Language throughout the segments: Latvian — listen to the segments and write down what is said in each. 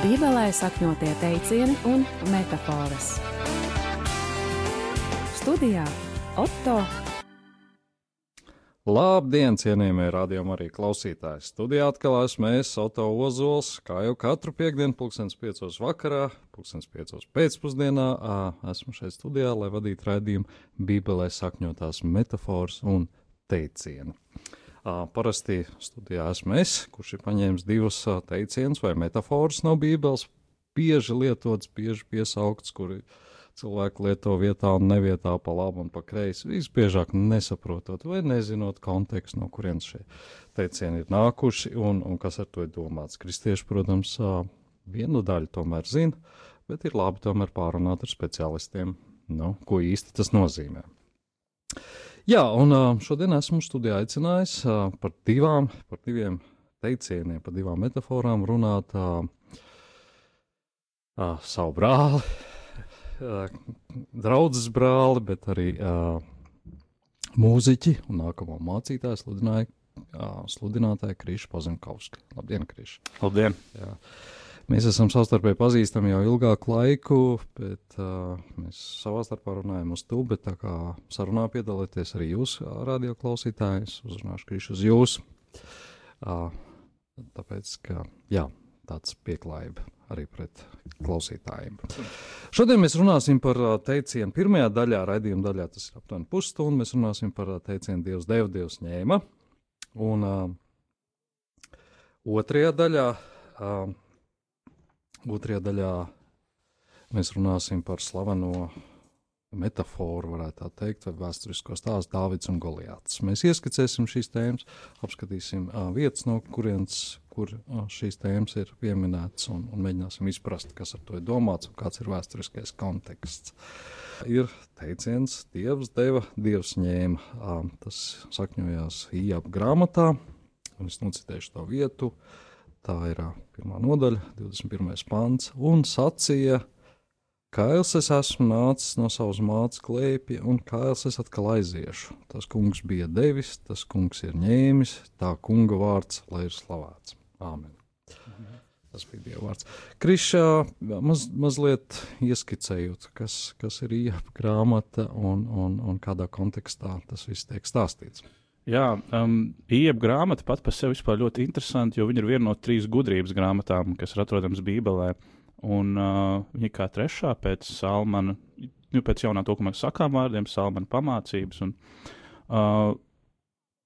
Bībelē sakņotie teicieni un metafāras. Studijā Otto Labdien, cienījamie radiokamā arī klausītāji! Studijā atkal esmu es, Oto Ozols, kā jau katru piekdienu, pulkstens piecos vakarā, pulkstens piecos pēcpusdienā. Esmu šeit studijā, lai vadītu raidījumu Bībelē sakņotās metafāras un teicienu. Parasti studijā esmu es, kurš ir paņēmis divus teicienus vai metafāras no Bībeles, bieži lietots, bieži piesaukts, kuri cilvēki lieto vietā un nevietā, pa labi un pa kreisi. Visbiežāk nesaprotot vai nezinot kontekstu, no kurienes šie teicieni ir nākuši un, un kas ar to ir domāts. Kristieši, protams, vienu daļu tomēr zina, bet ir labi tomēr pārunāt ar speciālistiem, nu, ko īsti tas nozīmē. Jā, un šodien esmu studijā aicinājis par divām, par diviem teicieniem, par divām metaforām runāt savu brāli, ā, draudzes brāli, bet arī mūziķi un nākamo mācītāju sludināja, ā, sludinātāju Krišu Pazenkovski. Labdien, Krišu! Labdien! Jā. Mēs esam savstarpēji pazīstami jau ilgāku laiku, bet uh, mēs savā starpā runājam uz to, tā kā sarunā piedalieties arī jūs, radio klausītājs, uzrunāšu krišu uz jūs. Uh, tāpēc, ka, jā, tāds pieklājība arī pret klausītājiem. Šodien mēs runāsim par teicienu pirmajā daļā, raidījuma daļā, tas ir aptuveni pusstundu, mēs runāsim par teicienu Dievs deva, Dievs ņēma. Un uh, otrajā daļā uh, Otrajā daļā mēs runāsim par slaveno metaforu, varētu tā teikt, vai vēsturisko stāstu Dāvids un Goliāts. Mēs ieskicēsim šīs tēmas, apskatīsim uh, vietas, no kurienes kur, uh, šīs tēmas ir pieminētas, un, un mēģināsim izprast, kas ar to ir domāts un kāds ir vēsturiskais konteksts. Ir teiciens, Dievs deva, Dievs ņēma. Uh, tas sakņojās Ījāpa grāmatā, un es nocitēšu to vietu. Tā ir pirmā nodaļa, 21. pāns, un sacīja, Kails es esmu nācis no savas mātes klēpja, un kails es atkal aiziešu. Tas kungs bija devis, tas kungs ir ņēmis, tā kunga vārds, lai ir slavēts. Āmen. Tas bija Dieva vārds. Krišā maz, mazliet ieskicējot, kas, kas ir īpa grāmata un, un, un kādā kontekstā tas viss tiek stāstīts. Jā, um, Ieba grāmata pat par sevi vispār ļoti interesanti, jo viņa ir viena no trīs gudrības grāmatām, kas ir atrodamas Bībelē. Un uh, viņa ir kā trešā pēc Salmana, nu, pēc jaunā mēs sakām vārdiem, Salmana pamācības. Un, uh,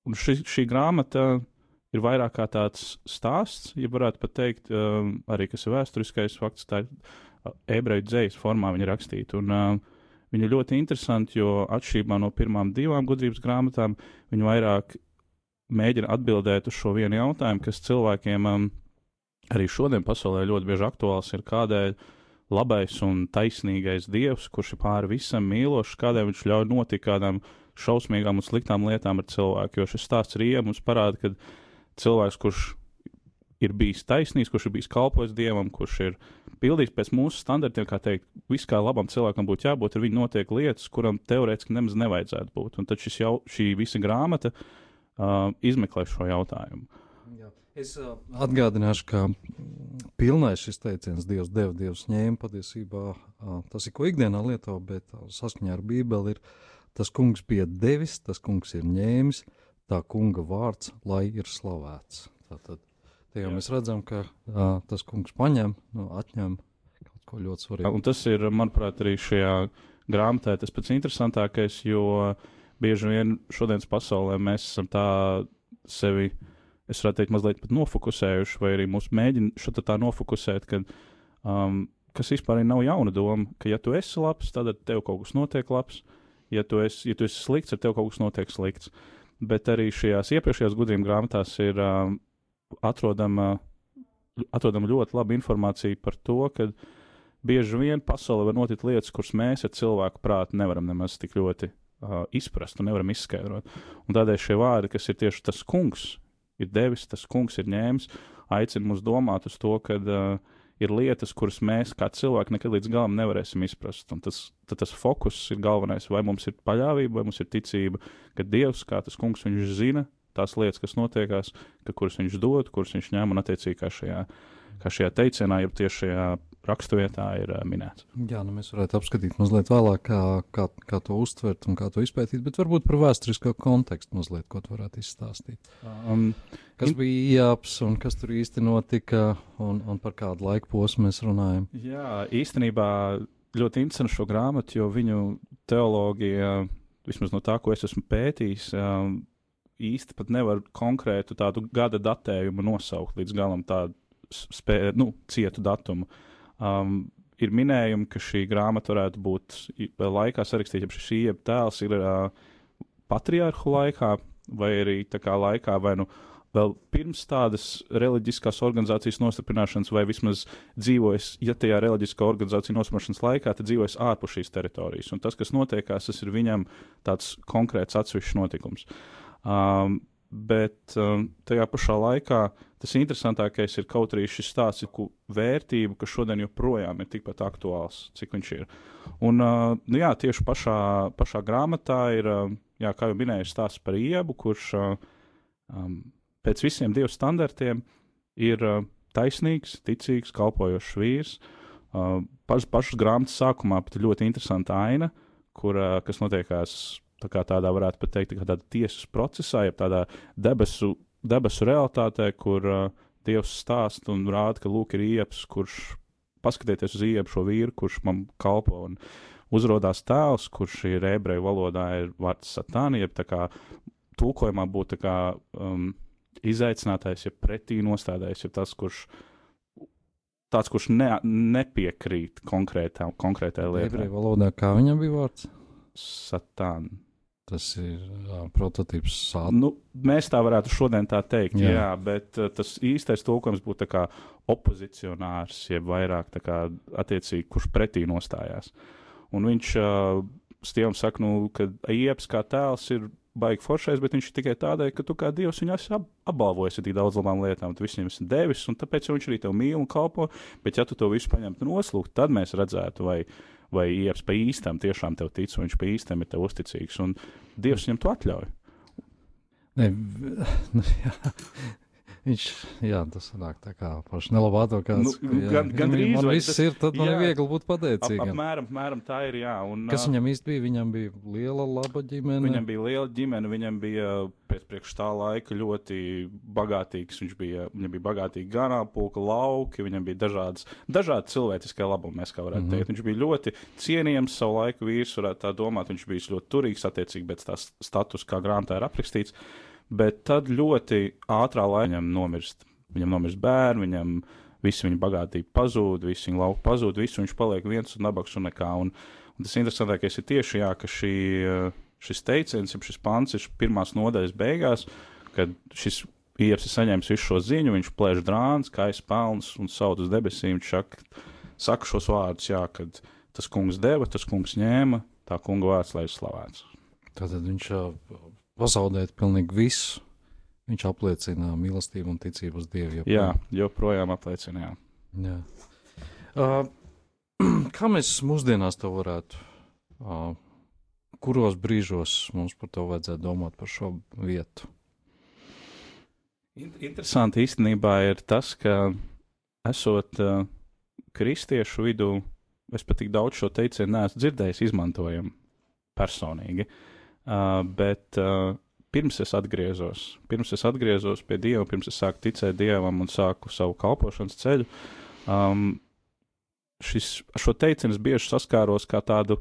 un šī, šī grāmata ir vairāk kā tāds stāsts, ja varētu pat teikt, um, arī kas ir vēsturiskais fakts, tā ir uh, ebreju dzējas formā viņa rakstīta. Un, uh, Viņa ļoti interesanti, jo atšķirībā no pirmām divām gudrības grāmatām, viņa vairāk mēģina atbildēt uz šo vienu jautājumu, kas cilvēkiem um, arī šodien pasaulē ļoti bieži aktuāls ir, kādēļ labais un taisnīgais dievs, kurš ir pāri visam mīlošs, kādēļ viņš ļauj notikt kādām šausmīgām un sliktām lietām ar cilvēku. Jo šis stāsts arī mums parāda, ka cilvēks, kurš ir bijis taisnīgs, kurš ir bijis kalpojis dievam, kurš ir pildījis pēc mūsu standartiem, kā teikt, viss kā labam cilvēkam būtu jābūt, ar viņu notiek lietas, kuram teorētiski nemaz nevajadzētu būt. Un tad šis jau, šī visa grāmata uh, izmeklē šo jautājumu. Jā. Es uh, atgādināšu, ka pilnais šis teiciens, Dievs deva, Dievs ņēma, patiesībā uh, tas ir ko ikdienā lieto, bet uh, saskaņā ar Bībeli ir tas kungs bija devis, tas kungs ir ņēmis, tā kunga vārds, lai ir slavēts. Tātad, te jau Jā. mēs redzam, ka uh, tas kungs paņem, nu, atņem kaut ko ļoti svarīgu. Un tas ir, manuprāt, arī šajā grāmatā tas pats interesantākais, jo bieži vien šodienas pasaulē mēs esam tā sevi, es varētu teikt, mazliet pat nofokusējuši, vai arī mūs mēģina šo tā nofokusēt, kad, um, kas vispār nav jauna doma, ka ja tu esi labs, tad tev kaut kas notiek labs, ja tu esi, ja tu esi slikts, ar tev kaut kas notiek slikts. Bet arī šajās iepriekšējās gudrības grāmatās ir um, atrodama, atrodama ļoti laba informācija par to, ka bieži vien pasaulē var notikt lietas, kuras mēs ar cilvēku prātu nevaram nemaz tik ļoti uh, izprast un nevaram izskaidrot. Un tādēļ šie vārdi, kas ir tieši tas kungs, ir devis, tas kungs ir ņēmis, aicina mūs domāt uz to, ka uh, ir lietas, kuras mēs kā cilvēki nekad līdz galam nevarēsim izprast. Un tas, tas fokus ir galvenais, vai mums ir paļāvība, vai mums ir ticība, ka Dievs, kā tas kungs, viņš zina tās lietas, kas notiekās, ka kuras viņš dod, kuras viņš ņem un attiecīgi kā šajā kā šajā teicienā, jau tieši šajā raksturvietā ir uh, minēts. Jā, nu mēs varētu apskatīt mazliet vēlāk, kā, kā, kā to uztvert un kā to izpētīt, bet varbūt par vēsturisko kontekstu mazliet, ko tu varētu izstāstīt. Um, Kas In- bija ieaps un kas tur īsti notika un, un par kādu laiku posmu mēs runājam? Jā, īstenībā ļoti interesanti šo grāmatu, jo viņu teoloģija, vismaz no tā, ko es esmu pētījis, um, īsti pat nevar konkrētu tādu gada datējumu nosaukt līdz galam tādu spē, nu, cietu datumu. Um, ir minējumi, ka šī grāmata varētu būt laikā sarakstīta, ja šī tēls ir uh, patriarhu laikā, vai arī kā laikā, vai nu vēl pirms tādas reliģiskās organizācijas nostiprināšanas, vai vismaz dzīvojas, ja tajā reliģiskā organizācija nostiprināšanas laikā, tad dzīvojas ārpus šīs teritorijas. Un tas, kas notiekās, tas ir viņam tāds konkrēts atsevišķs notikums. Um, bet um, tajā pašā laikā tas interesantākais ir kaut arī šis stāsts, ku vērtību, kas šodien joprojām ir tikpat aktuāls, cik viņš ir. Un, uh, nu jā, tieši pašā, pašā grāmatā ir, uh, jā, kā jau minēju, stāsts par iebu, kurš uh, um, pēc visiem dievu standartiem ir uh, taisnīgs, ticīgs, kalpojošs vīrs. Uh, paš, pašas grāmatas sākumā pat ļoti interesanta aina, kur, uh, kas notiekās tā kā tādā, varētu pat teikt, tā tādā tiesas procesā, jeb tādā debesu, debesu realitātē, kur uh, Dievs stāsta un rāda, ka lūk, ir iepas, kurš paskatieties uz iepu šo vīru, kurš man kalpo. Un uzrādās tēls, kurš ir ebreju valodā, ir vārds satāni, jeb tā kā tulkojumā būtu tā kā um, izaicinātais, ja pretī nostādājis, ja tas, kurš tāds, kurš ne, nepiekrīt konkrētā, konkrētai lietai. Ebreju valodā kā viņam bija vārds? Satāni. Tas ir jā, prototyps sāta. Nu, mēs tā varētu šodien tā teikt, jā, Jā. bet tas īstais tulkojums būtu opozicionārs, jeb vairāk tā kā attiecīgi, kurš pretī nostājās. Un viņš uh, Stievam saka, nu, ka Ieps kā tēls ir baigi foršais, bet viņš ir tikai tādēļ, ka tu kā dievs viņu esi ap apbalvojis ar tik daudz labām lietām, tu visiem esi devis, un tāpēc viņš arī tev mīl un kalpo. Bet, ja tu to visu paņemtu noslūgt, tad mēs redzētu, vai, vai Ieps pa īstam tiešām tev tic, un viņš pa īstam ir tev uzticīgs, un Dievs viņam to atļauj. Ne, nu, jā. Viņš, jā, tas sanāk tā kā paši nelabāto kāds. Nu, gan- ja gandrīz, man vai viss tas- ir, tad man jā. ir viegli būt Ap, pateicīgam. apmēram, apmēram tā ir, jā. Un, Kas viņam īsti bija? Viņam bija liela, laba ģimene. Viņam bija liela ģimene, viņam bija pēc priekš tā laika ļoti bagātīgs. Viņš bija, viņam bija bagātīgi ganāmpulka, lauki, viņam bija dažādas, dažādi cilvēciskie labumi, mēs kā varētu mm. -hmm. teikt. Viņš bija ļoti cienījams savu laiku vīrs, varētu tā domāt. Viņš bija ļoti turīgs attiecīgi pēc tā status, kā grāmatā ir aprakstīts. Bet tad ļoti ātrā laikā viņam nomirst. Viņam nomirst bērni, viņam visi viņa bagātība pazūd, visi viņa lauka pazūd, visu viņš paliek viens un nabaks un nekā. Un, un tas interesantākais ir tieši jā, ka šī, šis teiciens, šis pants ir pirmās nodaļas beigās, kad šis ieps ir saņēmis visu šo ziņu, viņš plēš drāns, kājas pelns un saut uz debesīm. Viņš saka, saka šos vārdus, jā, kad tas kungs deva, tas kungs ņēma, tā kunga vārds lai ir slavēts. Tātad viņš pazaudēt pilnīgi visu. Viņš apliecina mīlestību un ticību uz Dievu. Jā, joprojām apliecina, jā. jā. Uh, kā mēs mūsdienās to varētu? Uh, kuros brīžos mums par to vajadzētu domāt par šo vietu? In- Interesanti īstenībā ir tas, ka esot uh, kristiešu vidū, es pat tik daudz šo teicienu neesmu dzirdējis, izmantojam personīgi. Uh, bet uh, pirms es atgriezos, pirms es atgriezos pie Dieva, pirms es sāku ticēt Dievam un sāku savu kalpošanas ceļu, um, šis, šo teicienu es bieži saskāros kā tādu,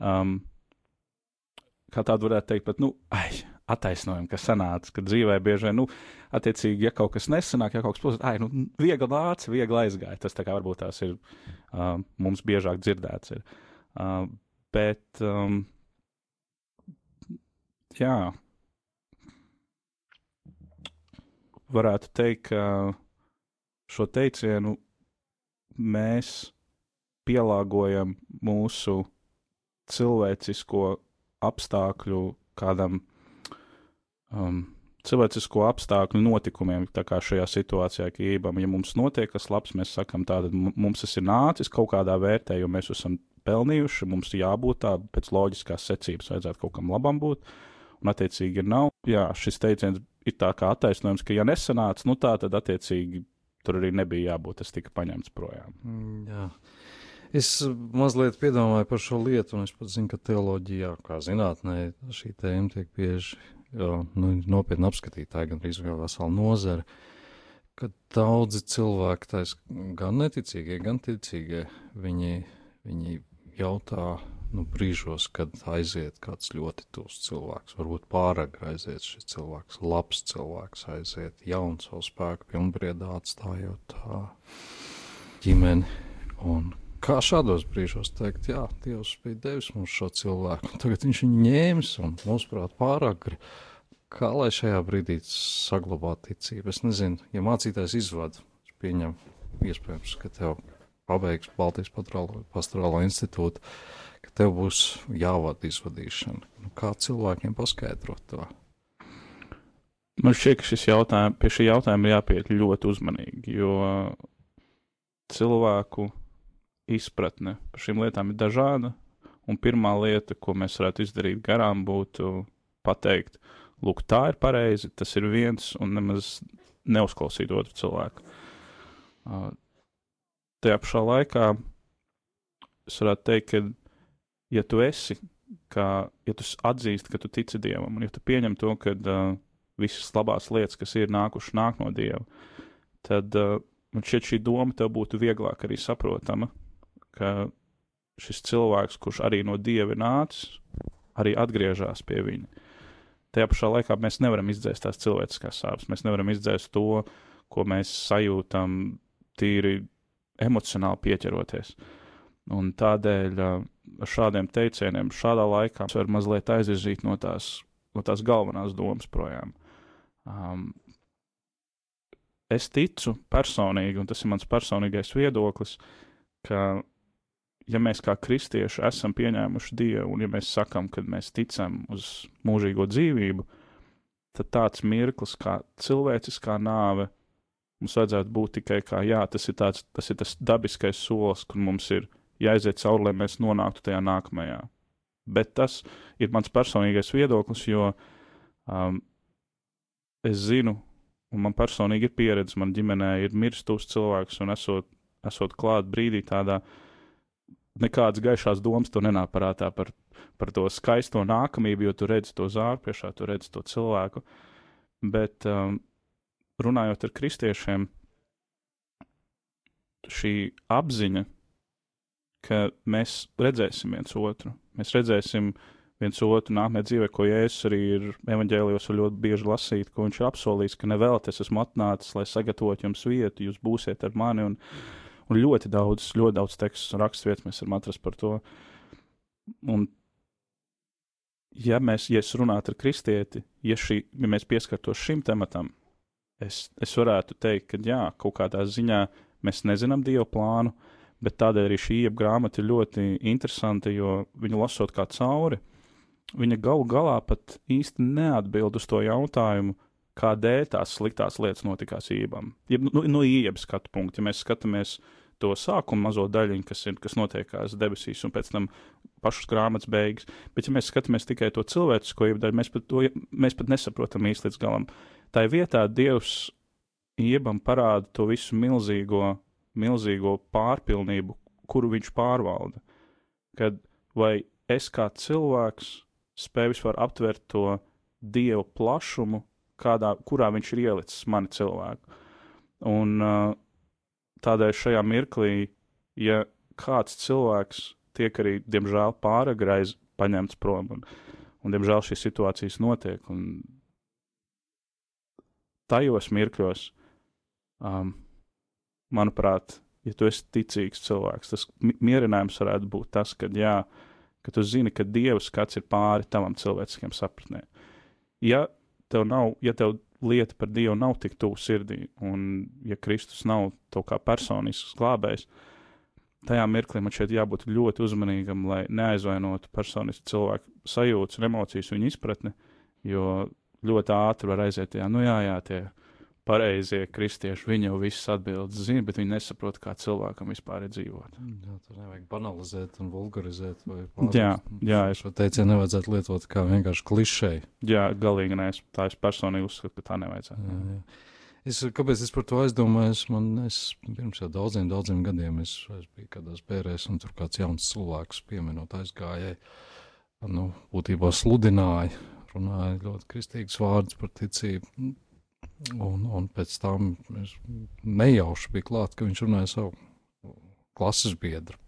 um, kā tādu varētu teikt, pat, nu, ai, attaisnojumu, kas sanāca, ka dzīvē bieži vien, nu, attiecīgi, ja kaut kas nesanāk, ja kaut kas plūst, ai, nu, viegli nāca, viegli aizgāja. Tas tā kā varbūt tās ir uh, mums biežāk dzirdēts. Ir. Uh, bet, um, jā, varētu teikt, ka šo teicienu mēs pielāgojam mūsu cilvēcisko apstākļu kādam um, cilvēcisko apstākļu notikumiem, tā kā šajā situācijā, ka ībam, ja mums notiek kas labs, mēs sakam, tātad mu- mums tas ir nācis kaut kādā vērtē, jo mēs esam pelnījuši, mums jābūt tā, pēc loģiskās secības vajadzētu kaut kam labam būt, un attiecīgi ir nav. Jā, šis teiciens ir tā kā attaisnojums, ka ja nesanāca, nu tā tad attiecīgi tur arī nebija jābūt, tas tika paņemts projām. Mm, Jā. Es mazliet piedomāju par šo lietu, un es pat zinu, ka teoloģijā, kā zinātnē, šī tēma tiek bieži jā, nu, nopietni apskatīta, gan arī vesela nozara, ka daudzi cilvēki, tais, gan neticīgie, gan ticīgie, viņi, viņi jautā nu, brīžos, kad aiziet kāds ļoti tuvs cilvēks, varbūt pārāk aiziet šis cilvēks, labs cilvēks aiziet, jauns savu spēku pilnbriedā atstājot tā ģimeni. Un kā šādos brīžos teikt, jā, Dievs bija devis mums šo cilvēku, un tagad viņš viņu ņēmis un mūsuprāt pārāk. Kā lai šajā brīdī saglabātu ticību? Es nezinu, ja mācītājs izvada, pieņem iespējams, ka tev pabeigs Baltijas pastorālo institūtu, ka tev būs jāvada izvadīšana. Nu, kā cilvēkiem paskaidrot to? Man šķiet, ka šis jautājums, pie šī jautājuma ir jāpiet ļoti uzmanīgi, jo cilvēku izpratne par šīm lietām ir dažāda. Un pirmā lieta, ko mēs varētu izdarīt garām, būtu pateikt, lūk, tā ir pareizi, tas ir viens, un nemaz neuzklausīt otru cilvēku. Tajā pašā laikā es varētu teikt, ka, ja tu esi, kā, ja tu atzīsti, ka tu tici Dievam, un ja tu pieņem to, ka uh, visas labās lietas, kas ir nākušas, nāk no Dieva, tad uh, man šķiet šī doma tev būtu vieglāk arī saprotama, ka šis cilvēks, kurš arī no Dieva nācis, arī atgriežas pie viņa. Tajā pašā laikā mēs nevaram izdzēst tās cilvēciskās sāpes, mēs nevaram izdzēst to, ko mēs sajūtam tīri emocionāli pieķeroties. Un tādēļ ar šādiem teicieniem šādā laikā var mazliet aizvirzīt no tās, no tās galvenās domas projām. Um, es ticu personīgi, un tas ir mans personīgais viedoklis, ka ja mēs kā kristieši esam pieņēmuši Dievu, un ja mēs sakam, ka mēs ticam uz mūžīgo dzīvību, tad tāds mirklis kā cilvēciskā nāve mums vajadzētu būt tikai kā, jā, tas ir, tāds, tas, ir tas dabiskais solis, kur mums ir jāiziet cauri, lai mēs nonāktu tajā nākamajā. Bet tas ir mans personīgais viedoklis, jo um, es zinu, un man personīgi ir pieredze, man ģimenē ir mirstus cilvēks, un esot, esot klāt brīdī tādā nekādas gaišās domas tur nenāk prātā par, par to skaisto nākamību, jo tu redzi to zāru priekšā, tu redzi to cilvēku. Bet um, runājot ar kristiešiem, šī apziņa, ka mēs redzēsim viens otru, mēs redzēsim viens otru nākamajā dzīvē, ko Jēzus arī ir evaņģēlijos ļoti bieži lasīt, ko viņš ir apsolījis, ka nevēlaties esmu atnācis, lai sagatavotu jums vietu, jūs būsiet ar mani. Un, Un ļoti daudz, ļoti daudz tekstu raksturvietas mēs varam atrast par to. Un, ja mēs, ja es runātu ar kristieti, ja, šī, ja mēs pieskartos šim tematam, es, es varētu teikt, ka jā, kaut kādā ziņā mēs nezinām Dieva plānu, bet tādēļ arī šī grāmata ir ļoti interesanta, jo viņu lasot kā cauri, viņa galu galā pat īsti neatbild uz to jautājumu, kādēļ tās sliktās lietas notikās ībam. Ja, nu, no iepas skatu punkta, ja mēs skatāmies to sākumu mazo daļiņu, kas, ir, kas notiekās debesīs, un pēc tam pašas grāmatas beigas. Bet, ja mēs skatāmies tikai to cilvēcisko ievadu, mēs, pat to, mēs pat nesaprotam īsti līdz galam. Tā vietā Dievs iebam parāda to visu milzīgo, milzīgo pārpilnību, kuru viņš pārvalda. Kad vai es kā cilvēks spēju vispār aptvert to dievu plašumu, kādā, kurā viņš ir ielicis mani cilvēku. Un tādēļ šajā mirklī, ja kāds cilvēks tiek arī, diemžēl, pāragri paņemts prom, un, un diemžēl šīs situācijas notiek, un tajos mirkļos, um, manuprāt, ja tu esi ticīgs cilvēks, tas mierinājums varētu būt tas, ka, jā, ka tu zini, ka Dieva skats ir pāri tavam cilvēciskiem sapratnē. Ja tev nav, ja tev lieta par Dievu nav tik tuvu sirdī, un ja Kristus nav to kā personisks glābējs, tajā mirklī man šeit jābūt ļoti uzmanīgam, lai neaizvainotu personiski cilvēku sajūtas un emocijas viņa izpratni, jo ļoti ātri var aiziet tajā, nu jā, jā, tie pareizie kristieši, viņi jau visas atbildes zina, bet viņi nesaprot, kā cilvēkam vispār ir dzīvot. Mm, jā, tur nevajag banalizēt un vulgarizēt. Jā, jā, es šo teicienu nevajadzētu lietot kā vienkārši klišēju. Jā, galīgi nē, tā es personīgi uzskatu, ka tā nevajadzētu. Jā, jā. Es, kāpēc es par to aizdomājos? Man es, pirms daudziem, daudziem gadiem es, es biju kādās bērēs, un tur kāds jauns cilvēks pieminot aizgājēji. Nu, būtībā sludināja, runāja ļoti kristīgs vārds par ticību. Un, un pēc tam es nejauši biju klāt, ka viņš runāja savu klases biedru.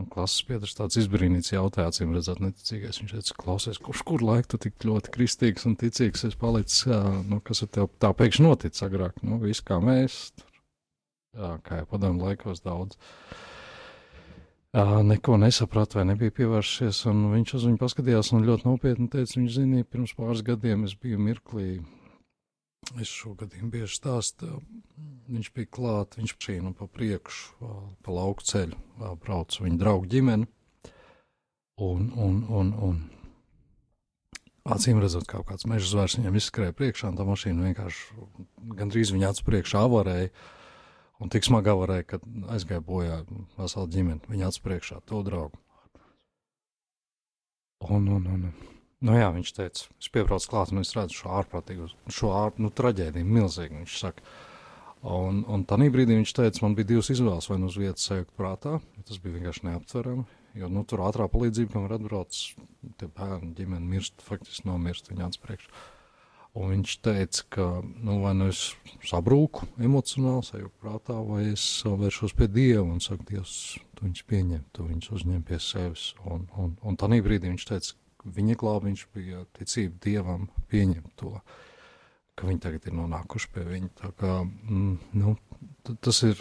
Un klases biedrs tāds izbrīnīts jautāja, acīm redzot, neticīgais. Viņš teica, klausies, kurš kur laiku tu tik ļoti kristīgs un ticīgs esi palicis, nu, kas ar tev tā pēkšņi notic agrāk, nu, viss kā mēs, tur, jā, kā jau padomu laikos daudz. Jā, neko nesaprat vai nebija pievēršies, un viņš uz viņu paskatījās un ļoti nopietni teica, viņš zinīja, pirms pāris gadiem es biju mirklī Es šo gadījumu bieži stāstu. Viņš bija klāts, viņš bija nu, pa priekšu, pa lauku ceļu, brauca viņa draugu ģimeni. Un, un, un, un acīm redzot, kaut kāds meža zvērs viņam izskrēja priekšā, un tā mašīna vienkārši gandrīz viņa acu priekšā avarēja. Un tik smagi avarēja, ka aizgāja bojā vesela ģimene. Viņa acu priekšā to draugu. Un, un, un. Nu, jā, viņš teica, es piebraucu klāt, un es redzu šo ārprātīgu, šo ār, nu, traģēdiju, milzīgu. Viņš saka, un, un tā brīdī viņš teica, man bija divas izvēles, vai nu uz vietas sajūgt prātā, tas bija vienkārši neaptverami. Jo nu, tur ātrā palīdzība, kam var atbrauc, tie bērni, ģimene mirst, faktiski nomirst viņa atspriekš. Un viņš teica, ka nu, vai nu es sabrūku emocionāli, sajūtu prātā, vai es vēršos pie Dieva un saku, Dievs, tu viņus pieņem, tu viņus uzņem pie sevis. Un, un, un tā brīdī viņš teica, viņa glābiņš bija ticība dievam pieņemt to, ka viņi tagad ir nonākuši pie viņa. Tā kā, mm, nu, tas ir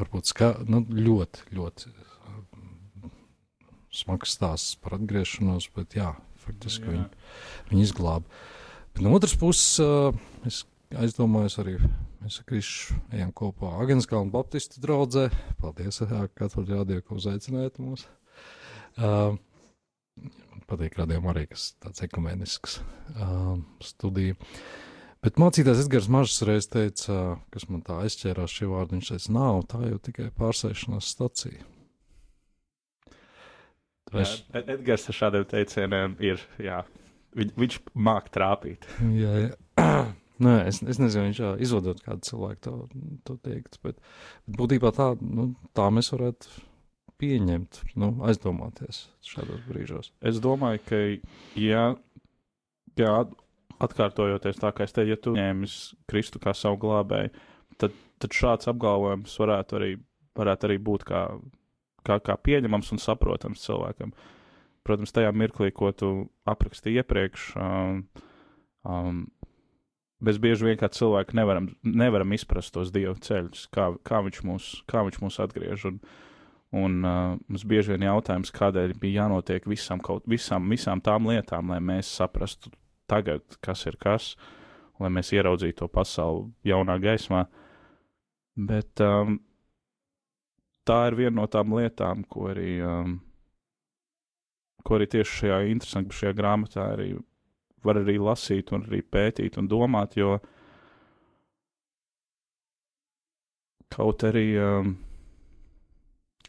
varbūt ska, nu, ļoti, ļoti mm, smags stāsts par atgriešanos, bet jā, faktiski jā. Viņi, viņi izglāba. Bet no otras puses, es aizdomājos arī, mēs ar Krišu ejam kopā Agenskalnu Baptistu draugzē. Paldies, ka atvaļ rādīja, ka uzaicinājāt mūs. Uh, patīk radījumam arī, kas tāds ekumenisks uh, studija. Bet mācītājs Edgars Mažs reiz teica, kas man tā aizķērās šī vārda, viņš teica, nav, tā jau tikai pārsēšanās stacija. Es... Jā, Edgars ar šādiem teicieniem ir, jā, viņ, viņš māk trāpīt. jā, jā. Nē, es, es nezinu, viņš izvadot kādu cilvēku to, to teikt, bet, bet būtībā tā, nu, tā mēs varētu pieņemt, nu, aizdomāties šādos brīžos? Es domāju, ka, ja, ja atkārtojoties tā, kā es teicu, ja tu ņēmis Kristu kā savu glābēju, tad, tad šāds apgalvojums varētu arī, varētu arī būt kā, kā, kā pieņemams un saprotams cilvēkam. Protams, tajā mirklī, ko tu aprakstīji iepriekš, um, um, mēs bieži vien kā cilvēki nevaram, nevaram izprast tos dievu ceļus, kā, kā, viņš mūs, kā viņš mūs atgriež. Un, uh, Un uh, mums bieži vien jautājums, kādēļ bija jānotiek visam, kaut, visam, visām tām lietām, lai mēs saprastu tagad, kas ir kas, lai mēs ieraudzītu to pasauli jaunā gaismā. Bet um, tā ir viena no tām lietām, ko arī, um, ko arī tieši šajā interesantā šajā grāmatā arī var arī lasīt un arī pētīt un domāt, jo kaut arī um,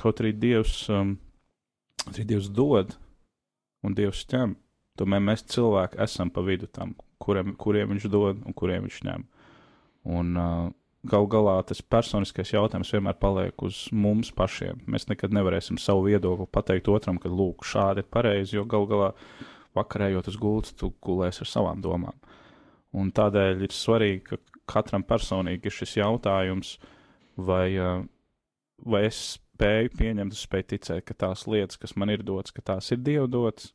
Kaut arī Dievs, um, arī Dievs dod un Dievs ņem, tomēr mēs cilvēki esam pa vidu tam, kuriem, kuriem viņš dod un kuriem viņš ņem. Un uh, gal galā tas personiskais jautājums vienmēr paliek uz mums pašiem. Mēs nekad nevarēsim savu viedokli pateikt otram, ka lūk, šādi ir pareizi, jo gal galā vakarējot uz gultas, tu gulēsi ar savām domām. Un tādēļ ir svarīgi, ka katram personīgi ir šis jautājums, vai, uh, vai es spēju pieņemt, es spēju ticēt, ka tās lietas, kas man ir dotas, ka tās ir Dieva dotas,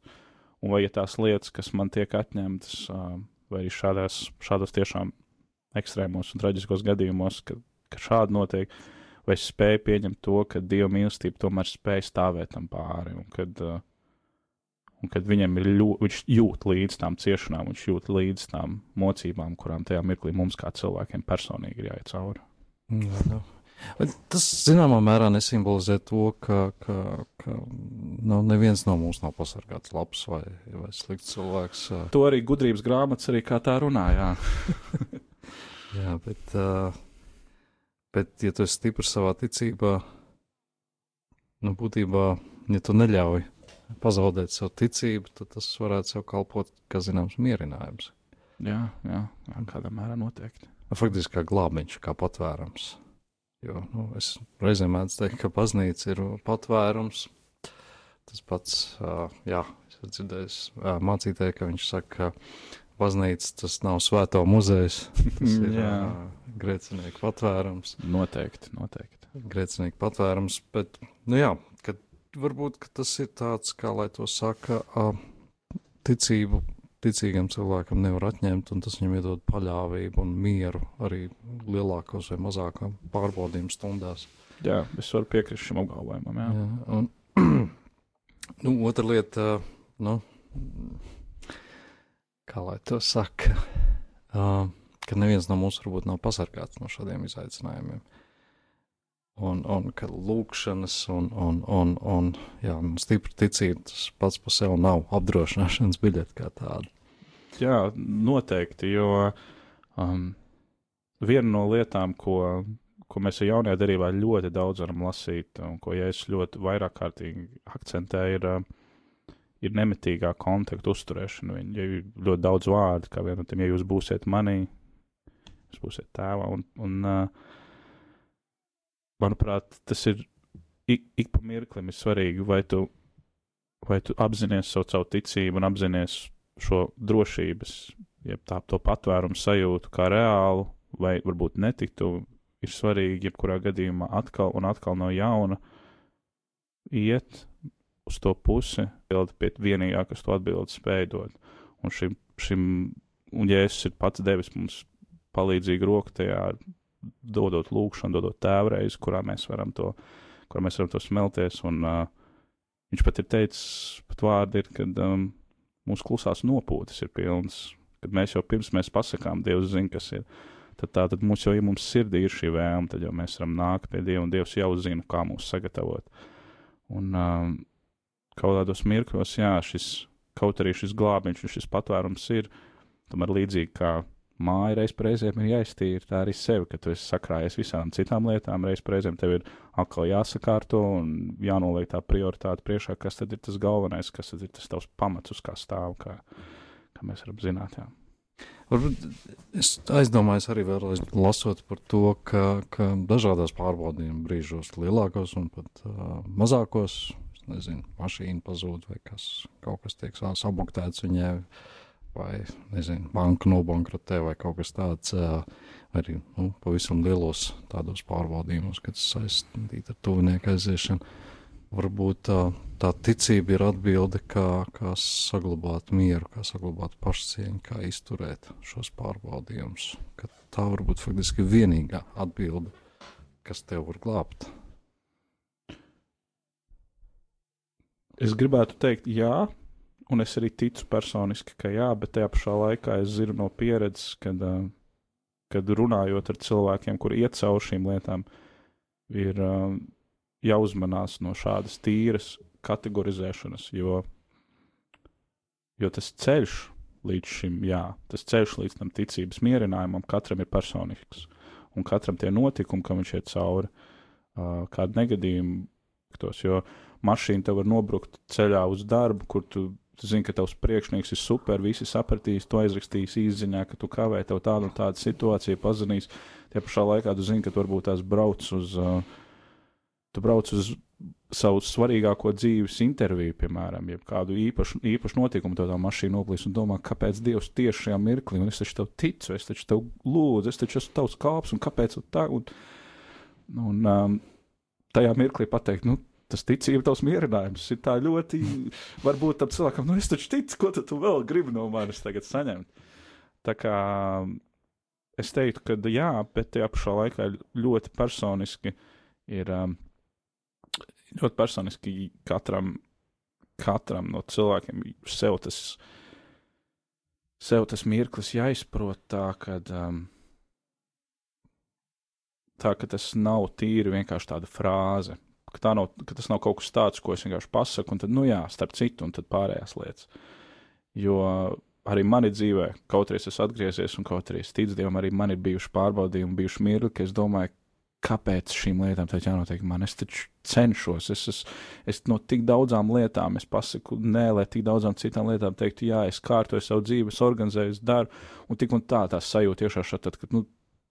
un vai ja tās lietas, kas man tiek atņemtas, vai arī šādās, šādos tiešām ekstrēmos un traģiskos gadījumos, ka, ka šādi notiek, vai es spēju pieņemt to, ka Dieva mīlestība tomēr spēj stāvēt tam pāri, un kad, un kad viņam ir ļu, viņš jūt līdz tām ciešanām, viņš jūt līdz tām mocībām, kurām tajā mirklī mums kā cilvēkiem personīgi ir jāiet cauri. Jā, nu. Tas zināmā mērā nesimbolizē to, ka, ka, ka nu, neviens no mums nav pasargāts labs vai, vai slikts cilvēks. To arī gudrības grāmatas arī kā tā runā. Jā, jā bet, bet, ja tu esi stiprs savā ticībā, nu, būtībā, ja tu neļauj pazaudēt savu ticību, tad tas varētu sev kalpot kā zināms mierinājums. Jā, jā, jā kādā mērā noteikti. Faktiski kā glābiņš, kā patvērums. Jo nu, es reizēm mēdzu teikt, ka baznīca ir patvērums. Tas pats, jā, es uh, mācītāju, ka viņš saka, ka baznīca tas nav svēto muzejs, tas ir grēcinieku patvērums. Noteikti, noteikti. Grēcinieku patvērums, bet, nu jā, kad varbūt ka tas ir tāds, kā lai to saka, ticību ticīgam cilvēkam nevar atņemt, un tas viņam iedod paļāvību un mieru arī lielākos vai mazākās pārbaudījuma stundās. Jā, es varu piekrist šim apgalvojumam. Jā. Jā, un, nu, otra lieta, nu, kā lai to saka, uh, ka neviens no mums varbūt nav pasargāts no šādiem izaicinājumiem. Un, un ka lūkšanas un, un, un, un jā, stipra ticība tas pats par sevi nav apdrošināšanas biļete kā tāda. Jā, noteikti, jo um, viena no lietām, ko, ko mēs jaunajā darbā ļoti daudz varam lasīt, un ko ja es ļoti vairāk kārtīgi akcentēju, ir, uh, ir nemitīgā kontakta uzturēšana. Viņa ir ļoti daudz vārdu, kā vienam tiem, ja jūs būsiet manī, jūs būsiet tēvā. Un, un, uh, manuprāt, tas ir ik, ik pa mirklim ir svarīgi, vai tu, vai tu apzinājies savu, savu ticību un apzinājies šo drošības, jeb tā to patvērumu sajūtu kā reālu, vai varbūt netiktu, ir svarīgi jebkurā gadījumā atkal un atkal no jauna iet uz to pusi, atbildēt pie vienīgā, kas to atbildi spēj dot. Un šim, šim un Jēzus ir pats devis mums palīdzīgu roku tajā dodot lūkšanu, dodot tēvreiz, kurā mēs varam to, kurā mēs varam to smelties. Un, uh, viņš pat ir teicis, pat vārdi ir, kad um, mūsu klusās nopūtas ir pilnas, kad mēs jau pirms mēs pasakām, Dievs zina, kas ir. Tad, tā, tad mums jau, ja mums sirdī ir šī vēlme, tad jau mēs varam nākt pie Dieva, un Dievs jau zina, kā mūs sagatavot. Un um, kaut kādos mirkļos, jā, šis, kaut arī šis glābiņš, šis patvērums ir, tomēr līdzīgi kā māja reiz reizēm ir jāiztīra. Tā arī sevi, ka tu esi sakrājies visām citām lietām, reiz reizēm tev ir atkal jāsakārto un jānoliek tā prioritāte priekšā, kas tad ir tas galvenais, kas tad ir tas tavs pamats, uz kā stāv, kā, kā mēs varam zināt. Jā. Varbūt es aizdomājos arī vēlreiz lasot par to, ka, ka dažādās pārbaudījuma brīžos, lielākos un pat uh, mazākos, nezinu, mašīna pazūd vai kas, kaut kas tiek sabuktēts viņai vai nezinu, banka nobankrotē vai kaut kas tāds. Arī nu, pavisam lielos tādos pārbaudījumos, kad saistīta ar tuvinieku aiziešanu. Varbūt tā, tā ticība ir atbilde, kā, kā saglabāt mieru, kā saglabāt pašcieņu, kā izturēt šos pārbaudījumus. Tā varbūt faktiski vienīgā atbilde, kas tev var glābt. Es gribētu teikt, jā, un es arī ticu personiski, ka jā, bet tajā pašā laikā es zinu no pieredzes, kad, kad runājot ar cilvēkiem, kuri iet cauri šīm lietām, ir jāuzmanās no šādas tīras kategorizēšanas, jo, jo tas ceļš līdz šim, jā, tas ceļš līdz tam ticības mierinājumam katram ir personisks, un katram tie notikumi, kam viņš iet cauri, kādu negadījumu, tos, jo mašīna tev var nobrukt ceļā uz darbu, kur tu Tu zini, ka tavs priekšnieks ir super, visi sapratīs, tu aizrakstīsi īsiņā, ka tu kavē tev tādu un tādu situāciju, pazudīs. Tie pašā laikā tu zini, ka tu varbūt tās brauc uz, uh, tu brauc uz savu svarīgāko dzīves interviju, piemēram, jeb kādu īpašu, īpašu notikumu, to tā mašīna noplīs un domā, kāpēc Dievs tieši šajā mirklī, un es taču tev ticu, es taču tev lūdzu, es taču esmu tavs kalps, un kāpēc tā, un, un um, tajā mirklī pateikt, nu, tas ticība, tavs mierinājums ir tā ļoti. Varbūt tam cilvēkam, nu, es taču ticu, ko tu vēl gribi no manis tagad saņemt. Tā kā es teiktu, ka jā, bet tajā pašā laikā ļoti personiski ir. Um, ļoti personiski katram, katram no cilvēkiem sev tas, sev tas mirklis jāizprot tā, ka. Um, tā ka tas nav tīri vienkārši tāda frāze, ka, nav, ka tas nav kaut kas tāds, ko es vienkārši pasaku, un tad, nu jā, starp citu, un tad pārējās lietas. Jo arī manī dzīvē, kaut arī es atgriezies, un kaut arī es ticu Dievam, arī man ir bijuši pārbaudījumi, bijuši mirkli, ka es domāju, kāpēc šīm lietām tā jānotiek man. Es taču cenšos, es, es, es no tik daudzām lietām, pasaku nē, lai tik daudzām citām lietām teiktu, jā, es kārtoju savu dzīvi, es organizēju, es daru, un tik un tā tās sajūta iešā šādi, kad, nu,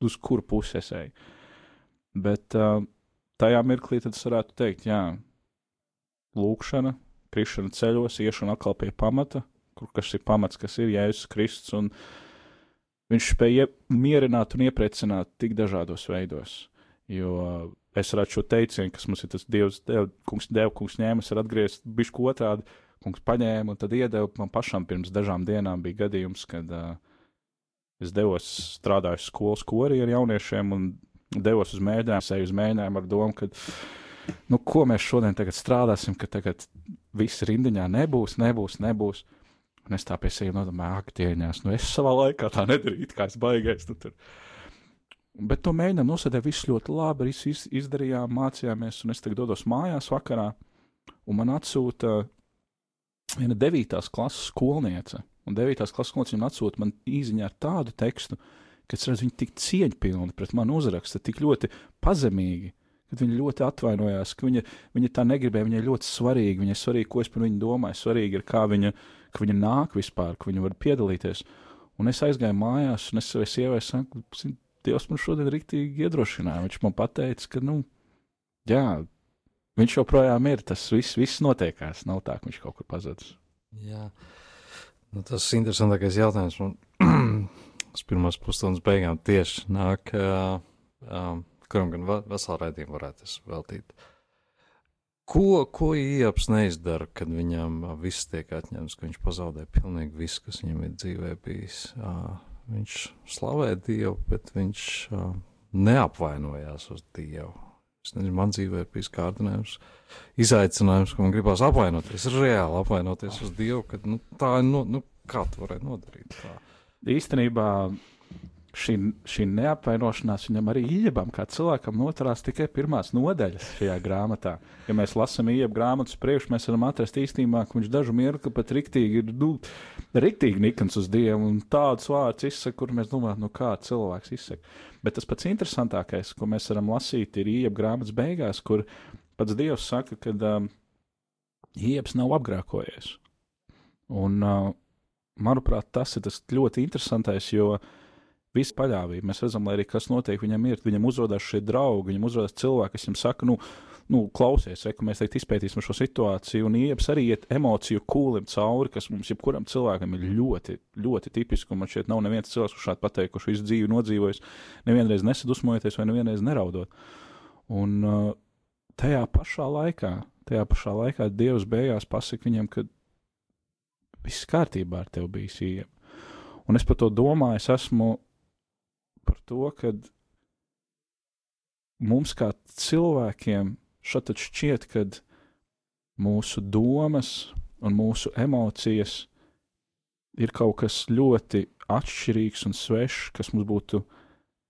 uz kuru pusi es eju. Bet uh, tajā mirklī tad es varētu teikt, jā, lūkšana, krišana ceļos, iešana atkal pie pamata, kur kas ir pamats, kas ir Jēzus Kristus, un viņš spēja mierināt un iepriecināt tik dažādos veidos. Jo es redzu šo teicienu, kas mums ir tas Dievs, dev, kungs, dev, kungs ņēma, es varu atgriezt bišku otrādi, kungs paņēma un tad iedeva. Man pašam pirms dažām dienām bija gadījums, kad uh, es devos strādāju skolas korī ar jauniešiem un devos uz mēģinājumu, eju uz mēģinājumu ar domu, ka, nu, ko mēs šodien strādāsim, ka tagad viss rindiņā nebūs, nebūs, nebūs. Un es tā pie sevis nodomāju, ak, tieņās, nu es savā laikā tā nedarītu, kā es baigais. Nu, tur. Bet to mēģinām nosēdēt, viss ļoti labi, viss iz, izdarījām, mācījāmies, un es tagad dodos mājās vakarā, un man atsūta viena devītās klases skolniece, un devītās klases skolniece man atsūta man īziņā ar tādu tekstu, ka es redzu, viņa tik cieņpilni pret mani uzraksta, tik ļoti pazemīgi, kad viņa ļoti atvainojās, ka viņa, viņa tā negribēja, viņai ļoti svarīgi, viņai svarīgi, ko es par viņu domāju, svarīgi ir, kā viņa, viņa nāk vispār, ka viņa var piedalīties. Un es aizgāju mājās, un es savai sievai saku, Dievs man šodien rīktīgi iedrošināja. Viņš man teica, ka, nu, jā, viņš joprojām ir. Tas viss, viss notiekās. Nav tā, ka viņš kaut kur pazudis. Jā, nu, tas ir interesantākais jautājums. Man uz pirmās pusstundas beigām tieši nāk, uh, um, kuram gan veselu raidījumu varētu veltīt. Ko, ko Ieps neizdara, kad viņam viss tiek atņemts, ka viņš pazaudē pilnīgi visu, kas viņam ir dzīvē bijis? Uh, Viņš slavē Dievu, bet viņš uh, neapvainojās uz Dievu. Es nezinu, man dzīvē ir bijis kārdinājums, izaicinājums, ka man gribās apvainoties, reāli apvainoties uz Dievu, ka nu, tā ir, no, nu, kā tu varēji nodarīt tā. Īstenībā šī, šī neapvainošanās viņam arī iebam, kā cilvēkam noturās tikai pirmās nodaļas šajā grāmatā. Ja mēs lasām iebu grāmatas priekš, mēs varam atrast īstenībā, ka viņš dažu mirkli pat riktīgi ir, nu, riktīgi nikans uz Dievu un tādus vārdus izsaka, kur mēs domājam, nu kā cilvēks izsaka. Bet tas pats interesantākais, ko mēs varam lasīt, ir iebu grāmatas beigās, kur pats Dievs saka, ka um, iebs nav apgrākojies. Un, uh, manuprāt, tas ir tas ļoti interesantais, jo Visa paļāvība. Mēs redzam, lai arī kas notiek, viņam ir, viņam uzrādās šie draugi, viņam uzrādās cilvēki, kas viņam saka, nu, nu klausies, reku, mēs teikt, izpētīsim šo situāciju, un ieps arī iet emociju kūlim cauri, kas mums jebkuram cilvēkam ir ļoti, ļoti tipiski, man šeit nav neviens cilvēks, kurš šādi pateikuši visu dzīvi nodzīvojis, nevienreiz nesadusmojoties vai nevienreiz neraudot. Un tajā pašā laikā, tajā pašā laikā Dievs beigās pasaka viņam, ka viss kārtībā ar tevi bijis ieep. Un es par to domāju, es esmu par to, ka mums kā cilvēkiem šeit šķiet, ka mūsu domas un mūsu emocijas ir kaut kas ļoti atšķirīgs un svešs, kas mums būtu,